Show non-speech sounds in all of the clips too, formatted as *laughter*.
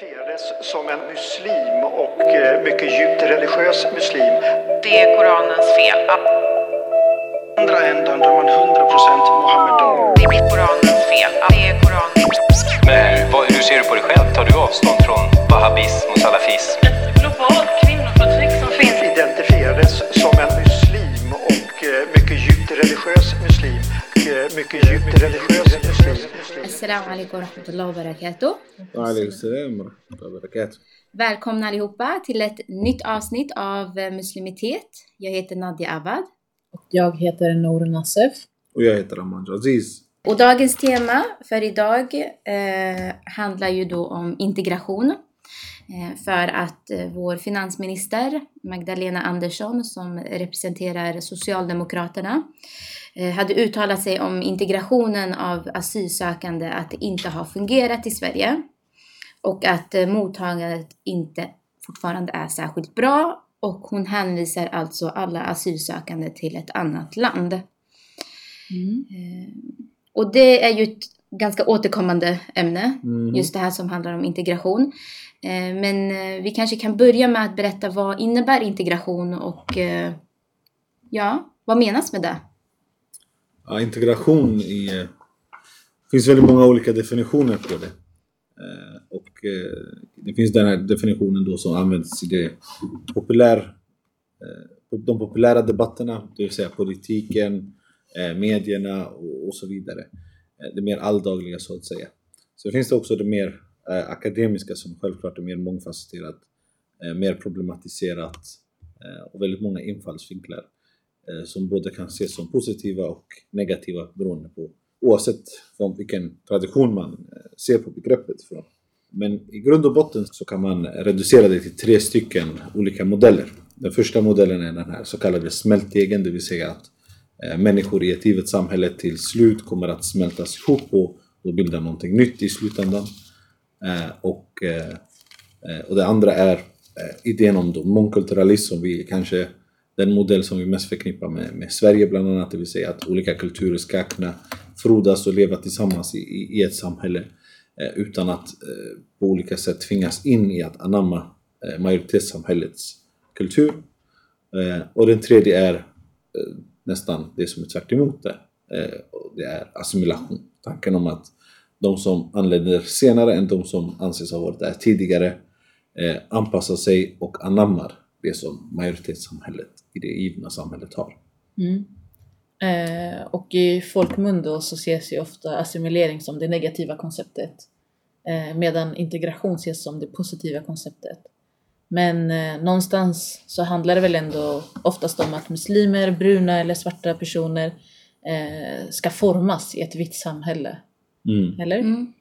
identifierades som en muslim och eh, mycket djupt religiös muslim. Det är Koranens fel. andra ändan där man 100% Mohammedan. Det är Koranens fel. Det är Koranens Men vad, hur ser du på dig själv? Tar du avstånd från wahhabism och salafism? ett globalt kvinnoförtryck som finns. Identifierades som en muslim och eh, mycket djupt religiös muslim. Eh, Mycket djupt religiös muslim. Assalamu alaikum warahmatullahi wabarakatuh. Waalaikum salam warahmatullahi wabarakatuh. Välkomna allihopa till ett nytt avsnitt av eh, Muslimitet. Jag heter Nadia Awad. Jag heter Nour Nassef. Och jag heter Aman Aziz. Och dagens tema för idag eh, handlar ju då om integration. Eh, för att eh, vår finansminister Magdalena Andersson som representerar Socialdemokraterna eh, hade uttalat sig om integrationen av asylsökande att det inte har fungerat i Sverige. Och att eh, mottagandet inte fortfarande är särskilt bra. Och hon hänvisar alltså alla asylsökande till ett annat land. Eh, Och det är ju ett ganska återkommande ämne, Mhm. just det här som handlar om integration. Eh, Men eh, vi kanske kan börja med att berätta vad innebär integration och eh, ja, vad menas med det? Ja, integration i... Det finns väldigt många olika definitioner på det. Eh, Och eh, det finns den här definitionen då som används i det populär, eh, de populära debatterna, det vill säga politiken, eh, medierna och, och så vidare. Eh, det mer alldagliga så att säga. Sen finns det också det mer akademiska som självklart är mer mångfacetterat, mer problematiserat och väldigt många infallsvinklar Eh, som både kan ses som positiva och negativa beroende på oavsett från vilken tradition man eh, ser på begreppet från. Men i grund och botten så kan man reducera det till tre stycken olika modeller. Den första modellen är den här så kallade smältdegen, det vill säga att eh, människor i ett givet samhälle till slut kommer att smältas ihop och, bilda någonting nytt i slutändan. Och, och det andra är idén om mångkulturalism som vi kanske den modell som vi mest förknippar med, med Sverige bland annat, det vill säga att olika kulturer ska kunna frodas och leva tillsammans i, i, i ett samhälle eh, utan att eh, på olika sätt tvingas in i att anamma eh, majoritetssamhällets kultur. Eh, och den tredje är eh, nästan det som är tvärt emot det. Eh, och det är assimilation. Tanken om att de som anländer senare än de som anses ha varit där tidigare eh, anpassar sig och anammar det som majoritetssamhället i det givna samhället har. Mm. Eh, och i folkmun då så ses ju ofta assimilering som det negativa konceptet. Eh, medan integration ses som det positiva konceptet. Men eh, någonstans så handlar det väl ändå oftast om att muslimer, bruna eller svarta personer eh, ska formas i ett vitt samhälle. Mm. Eller? Mm.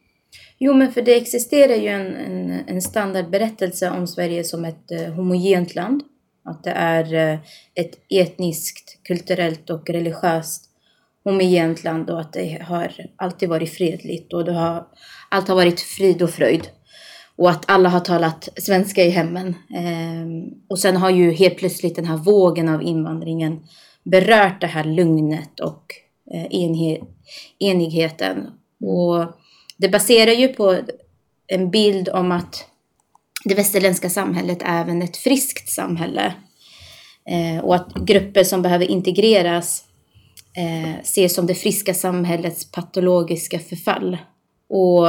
Jo, men för det existerar ju en, en, en standardberättelse om Sverige som ett eh, homogent land. Att det är eh, ett etniskt, kulturellt och religiöst homogent land och att det har alltid varit fredligt och det har, allt har varit frid och fröjd. Och att alla har talat svenska i hemmen. Ehm, och sen har ju helt plötsligt den här vågen av invandringen berört det här lugnet och eh, enigheten. Och det baserar ju på en bild om att det västerländska samhället även ett friskt samhälle. Eh, och att grupper som behöver integreras eh, ses som det friska samhällets patologiska förfall. Och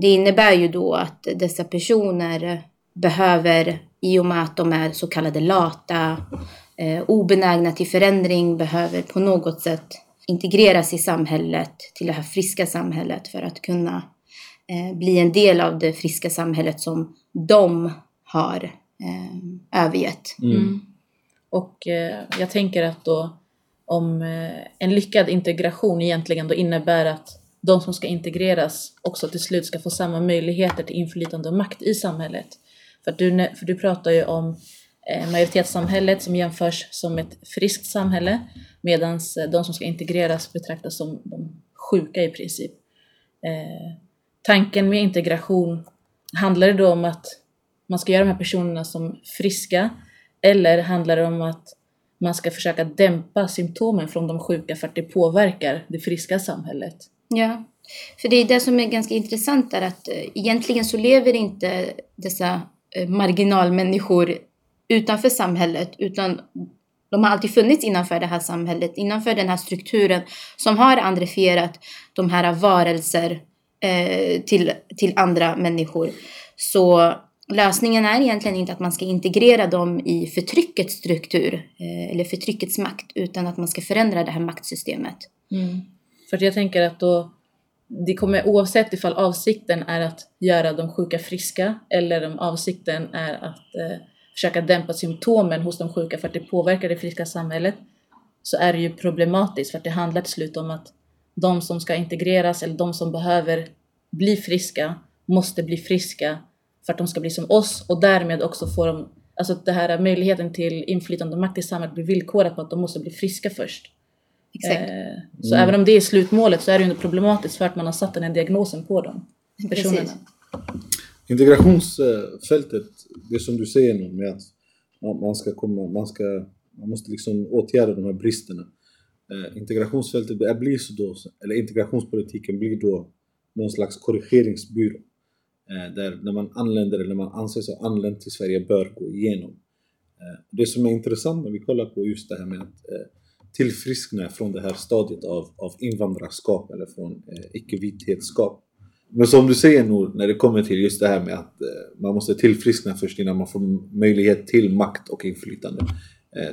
det innebär ju då att dessa personer behöver, i och med att de är så kallade lata, eh, obenägna till förändring, behöver på något sätt integreras i samhället, till det här friska samhället för att kunna bli en del av det friska samhället som de har eh, övergett. Mm. Och eh, jag tänker att då om eh, en lyckad integration egentligen då innebär att de som ska integreras också till slut ska få samma möjligheter till inflytande och makt i samhället. För, du, för du pratar ju om eh, majoritetssamhället som jämförs som ett friskt samhälle medan de som ska integreras betraktas som de sjuka i princip. Tanken med integration, handlar det då om att man ska göra de här personerna som friska eller handlar det om att man ska försöka dämpa symptomen från de sjuka för att det påverkar det friska samhället? Ja. För det är det som är ganska intressant är att eh, egentligen så lever inte dessa eh, marginalmänniskor utanför samhället utan de har alltid funnits innanför det här samhället, innanför den här strukturen som har andrifierat de här varelser eh, till, till andra människor. Så lösningen är egentligen inte att man ska integrera dem i förtryckets struktur eh, eller förtryckets makt utan att man ska förändra det här maktsystemet. Mm. För jag tänker att då, det kommer oavsett ifall avsikten är att göra de sjuka friska eller om avsikten är att eh, försöka dämpa symptomen hos de sjuka för att det påverkar det friska samhället så är det ju problematiskt för att det handlar till slut om att de som ska integreras eller de som behöver bli friska måste bli friska för att de ska bli som oss och därmed också få dem, alltså det här möjligheten till inflytande och makt i samhället blir villkorat på att de måste bli friska först. Exakt. Eh, så även om det är slutmålet så är det ju problematiskt för att man har satt den här diagnosen på dem. Personerna. Precis. Integrationsfältet, det som du säger nu med att man man ska komma, man ska, man måste liksom åtgärda de här bristerna. Eh, integrationsfältet det blir så då, eller integrationspolitiken blir då någon slags korrigeringsbyrå. Eh, där när man anländer eller man anser sig ha anlänt till Sverige bör gå igenom. Eh, det som är intressant när vi kollar på just det här med att tillfriskna från det här stadiet av, av invandrarskap eller från icke-vithetskap. Men som du säger nu när det kommer till just det här med att man måste tillfriskna först innan man får möjlighet till makt och inflytande.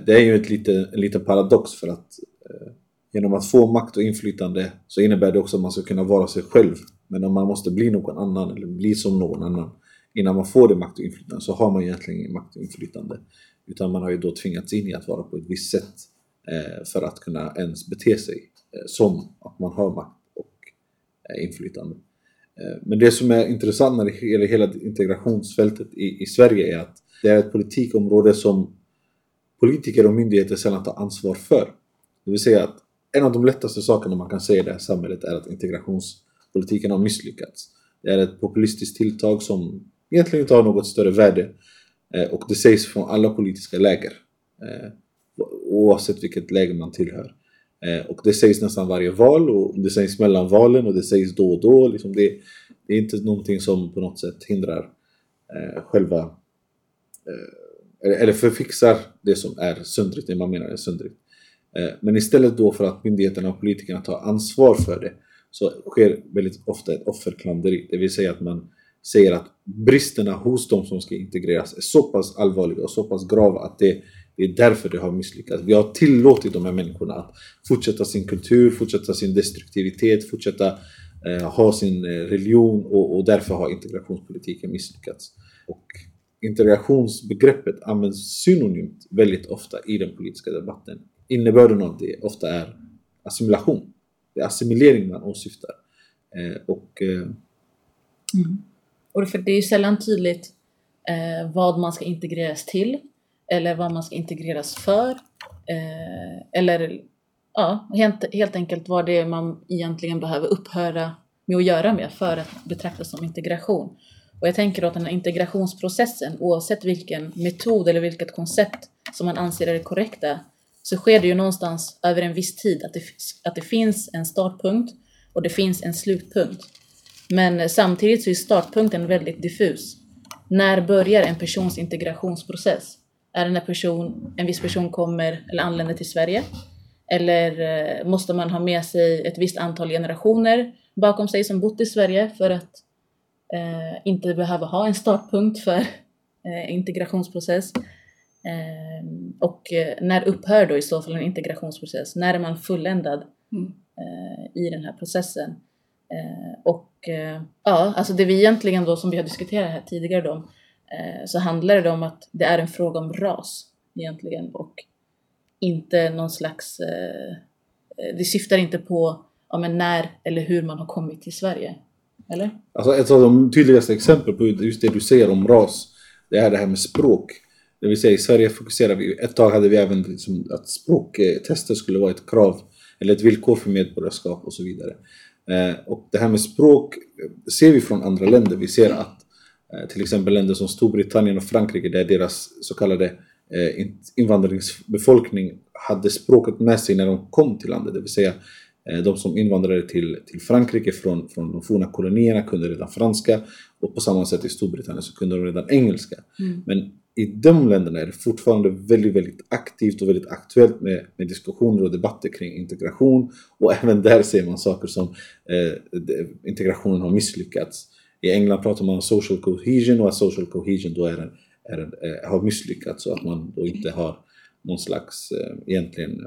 Det är ju ett lite, en liten paradox för att Eh, genom att få makt och inflytande så innebär det också att man ska kunna vara sig själv. Men om man måste bli någon annan eller bli som någon annan innan man får det makt och inflytande så har man egentligen ingen makt och inflytande. Utan man har ju då tvingats in i att vara på ett visst sätt eh, för att kunna ens bete sig eh, som att man har makt och inflytande. Men det som är intressant när det gäller hela integrationsfältet i, i Sverige är att det är ett politikområde som politiker och myndigheter sällan tar ansvar för. Det vill säga att en av de lättaste sakerna man kan säga i det här samhället är att integrationspolitiken har misslyckats. Det är ett populistiskt tilltag som egentligen inte har något större värde eh, och det sägs från alla politiska läger eh, oavsett vilket läger man tillhör. Eh, och det sägs nästan varje val och det sägs mellan valen och det sägs då och då. Liksom det, det är inte någonting som på något sätt hindrar eh, själva eh, eller förfixar det som är söndrigt, det man menar är söndrigt. Eh, men istället då för att myndigheterna och politikerna tar ansvar för det så sker väldigt ofta ett offerklanderi. Det vill säga att man säger att bristerna hos de som ska integreras är så pass allvarliga och så pass grava att det, det är därför det har misslyckats. Vi har tillåtit de här människorna att fortsätta sin kultur, fortsätta sin destruktivitet, fortsätta eh, ha sin eh, religion och, och därför har integrationspolitiken misslyckats. Och integrationsbegreppet används synonymt väldigt ofta i den politiska debatten. Innebörden av det ofta är assimilation. Det är assimilering man åsyftar. Eh, och eh, mm. Och för det är ju sällan tydligt eh, vad man ska integreras till eller vad man ska integreras för. Eh, eller ja, helt, helt enkelt vad det är man egentligen behöver upphöra med att göra med för att betraktas som integration. Och jag tänker att den här integrationsprocessen, oavsett vilken metod eller vilket koncept som man anser är det korrekta, så sker det ju någonstans över en viss tid att det, att det finns en startpunkt och det finns en slutpunkt. Men eh, samtidigt så är startpunkten väldigt diffus. När börjar en persons integrationsprocess? Är det när person, en viss person kommer eller anländer till Sverige? Eller eh, måste man ha med sig ett visst antal generationer bakom sig som bott i Sverige för att eh, inte behöva ha en startpunkt för eh, integrationsprocess? Eh, och eh, när upphör då i så fall en integrationsprocess? När är man fulländad Mm. eh, i den här processen? Eh, och eh, ja, alltså det vi egentligen då som vi har diskuterat här tidigare då, eh, så handlar det om att det är en fråga om ras egentligen och inte någon slags, det syftar inte på ja, men när eller hur man har kommit till Sverige. Eller? Alltså ett av de tydligaste exemplen på just det du säger om ras, det är det här med språk. Det vill säga i Sverige fokuserar vi, ett tag hade vi även liksom att språktester skulle vara ett krav eller ett villkor för medborgarskap och så vidare. Eh, och det här med språk eh, ser vi från andra länder. Vi ser att eh, till exempel länder som Storbritannien och Frankrike där deras så kallade in- invandringsbefolkning hade språket med sig när de kom till landet. Det vill säga De som invandrade till, till Frankrike från, från de forna kolonierna kunde redan franska och på samma sätt i Storbritannien så kunde de redan engelska. Men i de länderna är det fortfarande väldigt, väldigt aktivt och väldigt aktuellt med, med diskussioner och debatter kring integration. Och även där ser man saker som eh, integrationen har misslyckats. I England pratar man om social cohesion och att social cohesion då är en, är en, eh, har misslyckats och att man då inte har någon slags eh, egentligen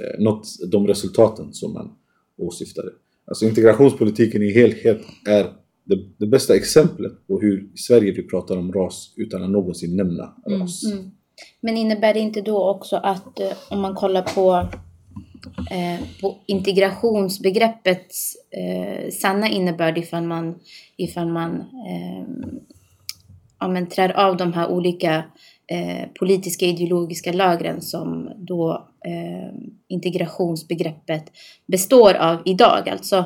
eh, nått de resultaten som man åsyftade. Alltså integrationspolitiken i helhet är det, det bästa exemplet på hur i Sverige vi pratar om ras utan att någonsin nämna ras. Mm. Men innebär det inte då också att eh, om man kollar på, eh, på integrationsbegreppets eh, sanna innebörd ifall man, ifall man eh, ja, men trär av de här olika eh, politiska ideologiska lagren som då eh, integrationsbegreppet består av idag. Alltså,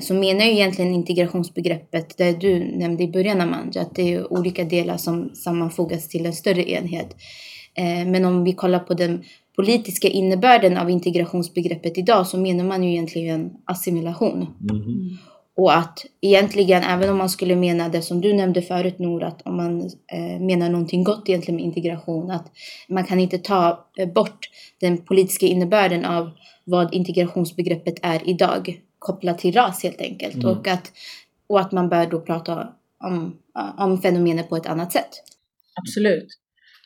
så menar ju egentligen integrationsbegreppet, det du nämnde i början Amanda, att det är olika delar som sammanfogas till en större enhet. Eh, men om vi kollar på den politiska innebörden av integrationsbegreppet idag så menar man ju egentligen assimilation. Mhm. Och att egentligen, även om man skulle mena det som du nämnde förut Nour, att om man eh, menar någonting gott egentligen med integration, att man kan inte ta eh, bort den politiska innebörden av vad integrationsbegreppet är idag, kopplat till ras helt enkelt. Mm. Och, att, och att man bör då prata om, om fenomenet på ett annat sätt. Absolut.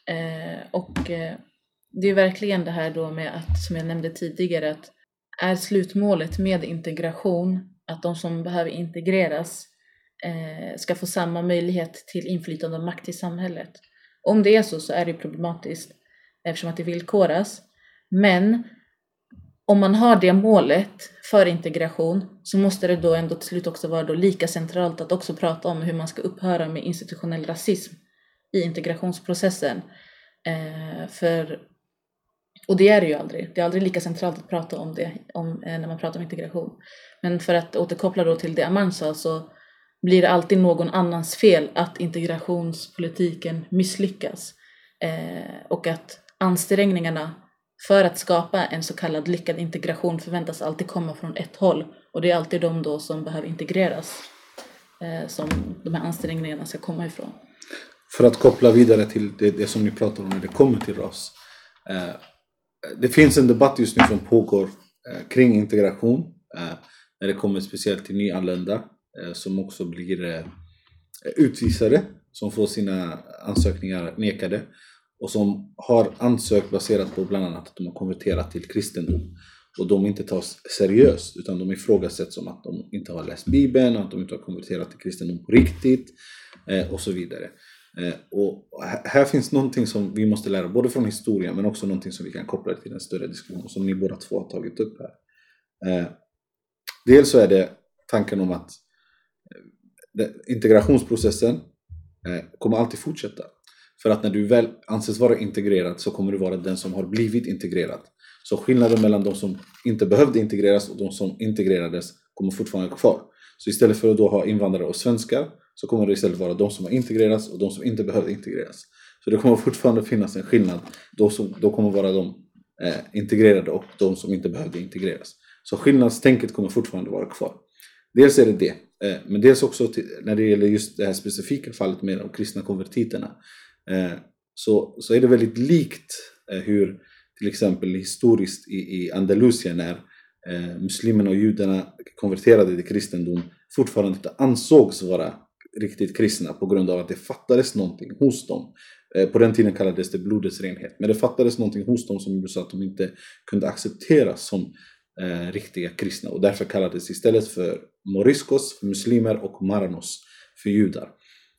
Eh, och eh, det är verkligen det här då med att, som jag nämnde tidigare, att är slutmålet med integration att de som behöver integreras eh, ska få samma möjlighet till inflytande och makt i samhället. Om det är så så är det problematiskt eftersom att det villkoras. Men om man har det målet för integration så måste det då ändå till slut också vara då lika centralt att också prata om hur man ska upphöra med institutionell rasism i integrationsprocessen. Eh, för, och det är det ju aldrig. Det är aldrig lika centralt att prata om det om, eh, när man pratar om integration. Men för att återkoppla då till det Aman sa så blir det alltid någon annans fel att integrationspolitiken misslyckas. Eh, och att ansträngningarna för att skapa en så kallad lyckad integration förväntas alltid komma från ett håll. Och det är alltid de då som behöver integreras eh, som de här ansträngningarna ska komma ifrån. För att koppla vidare till det, det som ni pratar om när det kommer till ras. Eh, det finns en debatt just nu som pågår eh, kring integration. Eh, när det kommer speciellt till nyanlända eh, som också blir eh, utvisade. Som får sina ansökningar nekade. Och som har ansökt baserat på bland annat att de har konverterat till kristendom. Och de inte tas seriöst utan de ifrågasätts som att de inte har läst bibeln, att de inte har konverterat till kristendom på riktigt eh, och så vidare. Eh, och här, finns någonting som vi måste lära både från historien men också någonting som vi kan koppla till en större diskussion som ni båda två har tagit upp här. Eh, dels så är det tanken om att integrationsprocessen kommer alltid fortsätta. För att när du väl anses vara integrerad så kommer du vara den som har blivit integrerad. Så skillnaden mellan de som inte behövde integreras och de som integrerades kommer fortfarande vara kvar. Så istället för att då ha invandrare och svenskar så kommer det istället vara de som har integrerats och de som inte behövde integreras. Så det kommer fortfarande finnas en skillnad. De som då kommer vara de eh, integrerade och de som inte behövde integreras. Så skillnadstänket kommer fortfarande vara kvar. Dels är det det, eh, men dels också till, när det gäller just det här specifika fallet med de kristna konvertiterna. Eh, så, så är det väldigt likt eh, hur till exempel historiskt i, i Andalusien när eh, muslimerna och judarna konverterade till kristendom fortfarande inte ansågs vara riktigt kristna på grund av att det fattades någonting hos dem. På den tiden kallades det blodets renhet. Men det fattades någonting hos dem som gjorde så att de inte kunde accepteras som eh, riktiga kristna. Och därför kallades istället för Moriskos för muslimer och maranos för judar.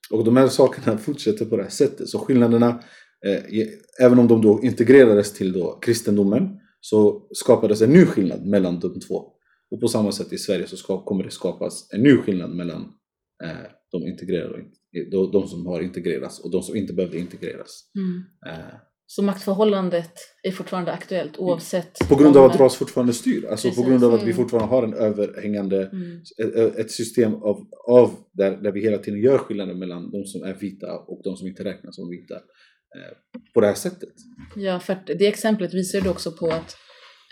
Och de här sakerna fortsätter på det här sättet. Så skillnaderna, eh, även om de då integrerades till då kristendomen, så skapades en ny skillnad mellan de två. Och på samma sätt i Sverige så ska, kommer det skapas en ny skillnad mellan eh, de, integrerade, de, de som har integrerats och de som inte behövde integreras. Eh, Så maktförhållandet är fortfarande aktuellt oavsett på grund av att ras fortfarande styr. Alltså på Precis. grund av att vi Mm. fortfarande har en överhängande Mm. ett- ett system av, av där, där vi hela tiden gör skillnaden mellan de som är vita och de som inte räknas som vita eh, på det här sättet. Ja, för det exemplet visar ju också på att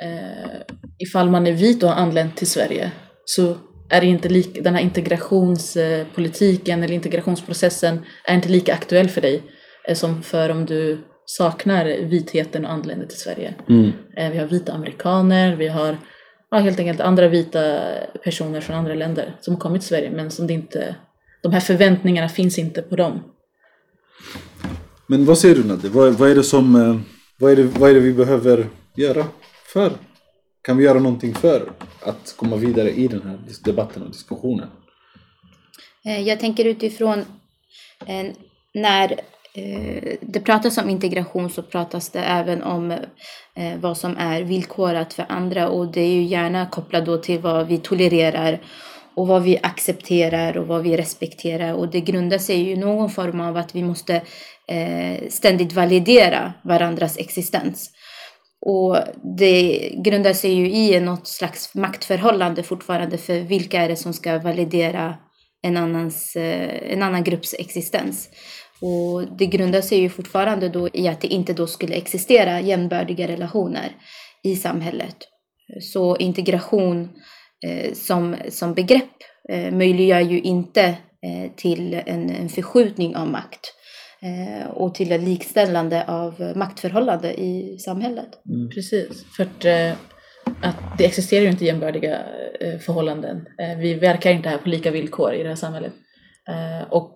eh, ifall man är vit och har anlänt till Sverige så är det inte lika, den här integrationspolitiken eller integrationsprocessen är inte lika aktuell för dig eh, som för om du saknar vitheten och anländer till Sverige. Mm. Eh, Vi har vita amerikaner, vi har ja, helt enkelt andra vita personer från andra länder som har kommit till Sverige men som det inte, de här förväntningarna finns inte på dem. Men vad säger du Nadde? Vad, vad, är det som, eh, vad, är det, vad är det vi behöver göra för? Kan vi göra någonting för att komma vidare i den här debatten och diskussionen? Eh, Jag tänker utifrån när Eh, det pratas om integration så pratas det även om eh, vad som är villkorat för andra och det är ju gärna kopplat då till vad vi tolererar och vad vi accepterar och vad vi respekterar och det grundar sig ju i någon form av att vi måste eh, ständigt validera varandras existens. Och det grundar sig ju i något slags maktförhållande fortfarande för vilka är det som ska validera en, annans, eh, en annan grupps existens. Och det grundar sig ju fortfarande då i att det inte då skulle existera jämnbördiga relationer i samhället. Så integration eh, som, som begrepp eh, möjliggör ju inte eh, till en, en förskjutning av makt eh, och till ett likställande av maktförhållande i samhället. Precis, för att, eh, att det existerar ju inte jämbördiga eh, förhållanden. Eh, vi verkar inte här på lika villkor i det här samhället. Eh, och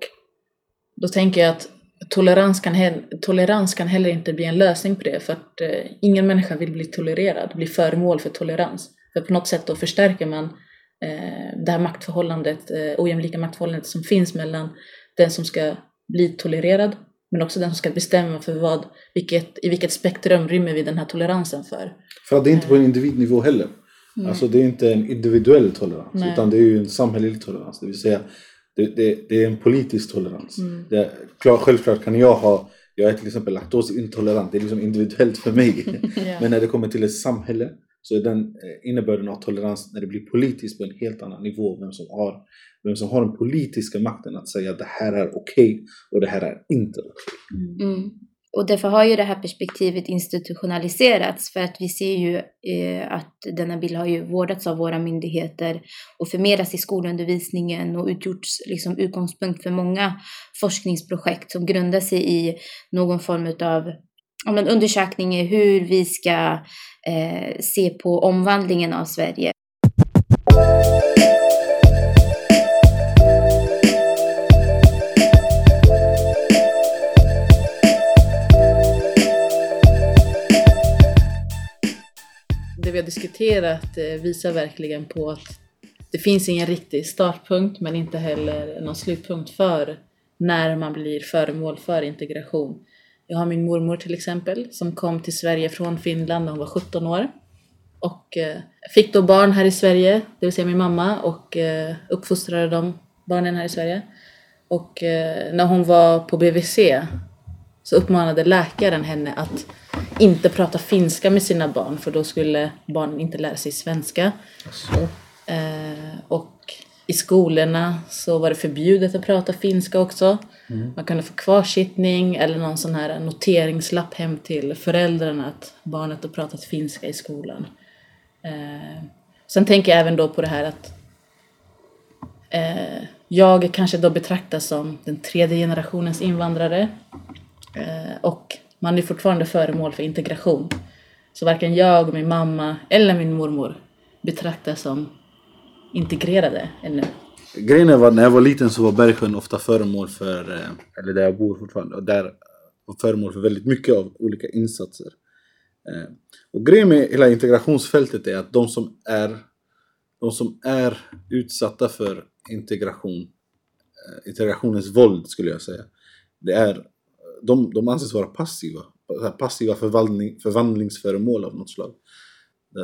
då tänker jag att tolerans kan, tolerans kan heller inte bli en lösning på det för att eh, ingen människa vill bli tolererad, bli föremål för tolerans. För på något sätt då förstärker man eh, det här maktförhållandet, eh, ojämlika maktförhållandet som finns mellan den som ska bli tolererad men också den som ska bestämma för vad, vilket, i vilket spektrum rymmer vi den här toleransen för. För att det är inte på en individnivå heller. Alltså det är inte en individuell tolerans Nej. utan det är ju en samhällelig tolerans. Det vill säga det, det, det är en politisk tolerans. Det, är- klar, självklart kan jag ha, jag är till exempel laktosintolerant, det är liksom individuellt för mig. *laughs* *laughs* Men när det kommer till ett samhälle så är den eh, innebörden av tolerans när det blir politiskt på en helt annan nivå. Vem som har, vem som har den politiska makten att säga att det här är okej och det här är inte okej. Mm. Och därför har ju det här perspektivet institutionaliserats för att vi ser ju eh, att denna bild har ju vårdats av våra myndigheter och förmedlats i skolundervisningen och utgjorts liksom utgångspunkt för många forskningsprojekt som grundar sig i någon form av ja, undersökning i hur vi ska eh, se på omvandlingen av Sverige. Diskuterat eh, visar verkligen på att det finns ingen riktig startpunkt men inte heller någon slutpunkt för när man blir föremål för integration. Jag har min mormor till exempel som kom till Sverige från Finland när hon var 17 år och eh, fick då barn här i Sverige, det vill säga min mamma och eh, uppfostrade de barnen här i Sverige. Och när hon var på BVC så uppmanade läkaren henne att inte prata finska med sina barn för då skulle barnen inte lära sig svenska. Eh, och i skolorna så var det förbjudet att prata finska också. Man kunde få kvarsittning eller någon sån här noteringslapp hem till föräldrarna att barnet har pratat finska i skolan. Eh, sen tänker jag även då på det här att eh, jag kanske då betraktas som den tredje generationens invandrare eh, och man är fortfarande föremål för integration. Så varken jag, min mamma eller min mormor betraktas som integrerade ännu. Grejen är att när jag var liten så var Bergsjön ofta föremål för, eh, eller där jag bor fortfarande, och där var föremål för väldigt mycket av olika insatser. Eh, och grejen med hela integrationsfältet är att de som är, de som är utsatta för integration, eh, integrationens våld skulle jag säga, det är, de, de anses vara passiva. Passiva förvandling, förvandlingsföremål av något slag.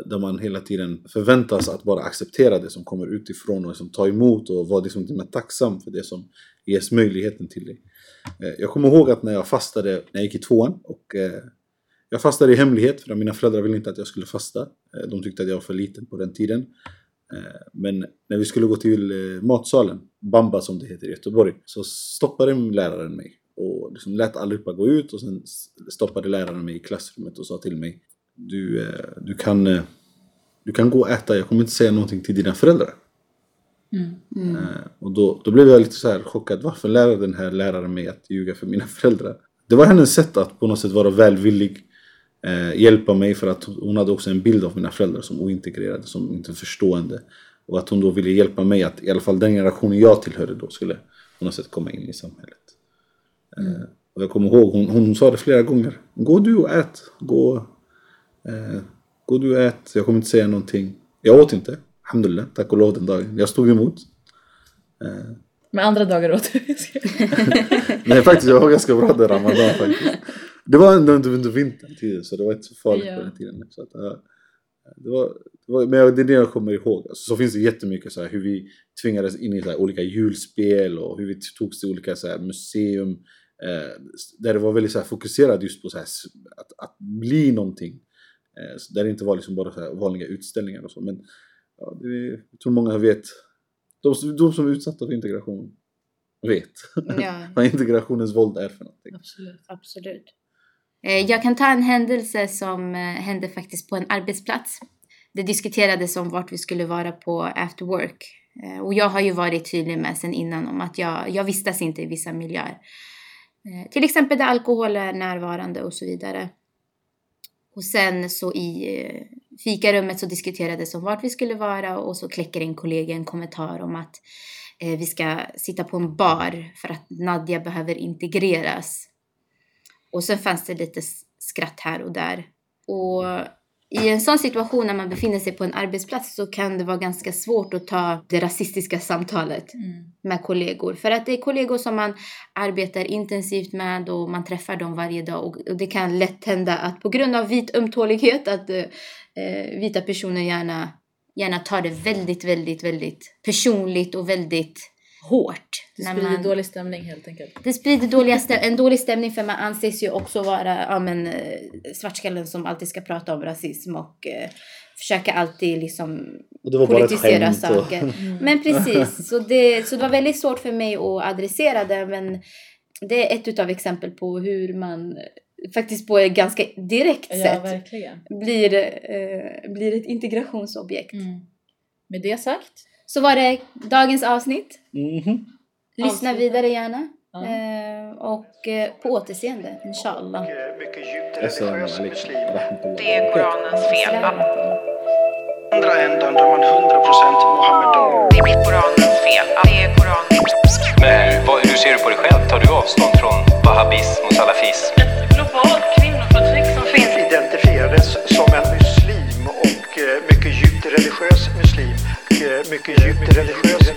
Där man hela tiden förväntas att bara acceptera det som kommer utifrån och liksom ta emot och vara liksom till och med tacksam för det som ges möjligheten till dig. Eh, jag kommer ihåg att när jag fastade, när jag gick i tvåan och eh, jag fastade i hemlighet för mina föräldrar ville inte att jag skulle fasta. Eh, de tyckte att jag var för liten på den tiden. Men när vi skulle gå till matsalen, Bamba som det heter i Göteborg, så stoppade läraren mig och liksom lät allihopa gå ut och sen stoppade läraren mig i klassrummet och sa till mig du, eh, du, kan, eh, du kan gå och äta, jag kommer inte säga någonting till dina föräldrar. Eh, och då, då blev jag lite så här chockad. Varför lär den här läraren mig att ljuga för mina föräldrar? Det var hennes sätt att på något sätt vara välvillig. Eh, hjälpa mig för att hon hade också en bild av mina föräldrar som ointegrerade, som inte förstående. Och att hon då ville hjälpa mig att i alla fall den generationen jag tillhörde då skulle på något sätt komma in i samhället. Eh, och jag kommer ihåg, hon, hon sa det flera gånger. Gå du och ät. Gå, eh, gå du och ät. Jag kommer inte säga någonting. Jag åt inte. Alhamdulillah, tack och lov den dagen. Jag stod emot. Eh, Men andra dagar åt du. *laughs* Nej faktiskt, jag var ganska bra där Ramadan faktiskt. Det var ändå under, vintern tiden så det var inte så farligt Ja. på den tiden. Så att, ja, det var, det var, men det är det jag kommer ihåg. Alltså, så finns det jättemycket så här, hur vi tvingades in i så här, olika julspel och hur vi togs till olika så här, museum. Eh, där det var väldigt så här, fokuserat just på så här, att, att bli någonting. Eh, där det inte var liksom bara så här, vanliga utställningar och så. Men ja, det, jag tror många vet. De, de som är utsatta för integration vet *laughs* Ja. vad integrationens våld är för någonting. Absolut. Absolut. Eh, Jag kan ta en händelse som hände faktiskt på en arbetsplats. Det diskuterades om vart vi skulle vara på after work. Och jag har ju varit tydlig med sen innan om att jag, jag vistas inte i vissa miljöer. Eh, till exempel där alkohol är närvarande och så vidare. Och sen så i eh, fikarummet så diskuterades om vart vi skulle vara och så kläcker en kollega en kommentar om att eh, vi ska sitta på en bar för att Nadja behöver integreras. Och sen fanns det lite skratt här och där. Och i en sån situation när man befinner sig på en arbetsplats så kan det vara ganska svårt att ta det rasistiska samtalet Mm. med kollegor. För att det är kollegor som man arbetar intensivt med och man träffar dem varje dag. Och, det kan lätt hända att på grund av vit ömtålighet att eh, vita personer gärna, gärna tar det väldigt, väldigt, väldigt personligt och väldigt hårt. Det när sprider man- dålig stämning helt enkelt. det sprider dåliga stäm- en dålig stämning för man anses ju också vara ja, men, eh, svartskallen som alltid ska prata om rasism och eh, försöka alltid liksom Och det var bara politisera skämt. Och, saker. *laughs* Men precis, så det, så det var väldigt svårt för mig att adressera det men det är ett utav exempel på hur man eh, faktiskt på ett ganska direkt Ja, sätt verkligen. blir, eh, blir ett integrationsobjekt. Mm. Med det sagt. Så var det dagens avsnitt. Mhm. Lyssna vidare gärna. Ja. Eh, och eh, på återseende, inshallah. Eh, Mycket djupt religiös muslim. rahmatullah. Det är Koranens fel. andra ändan där man 100% Mohammedan. Det är Koranens fel. Det är Koranens Men hur, vad, hur ser du på dig själv? Tar du avstånd från wahhabism och salafism? Ett globalt kvinnoförtryck som finns identifierades som en muslim och mycket djupt religiös muslim mycket, mycket djupt religiös.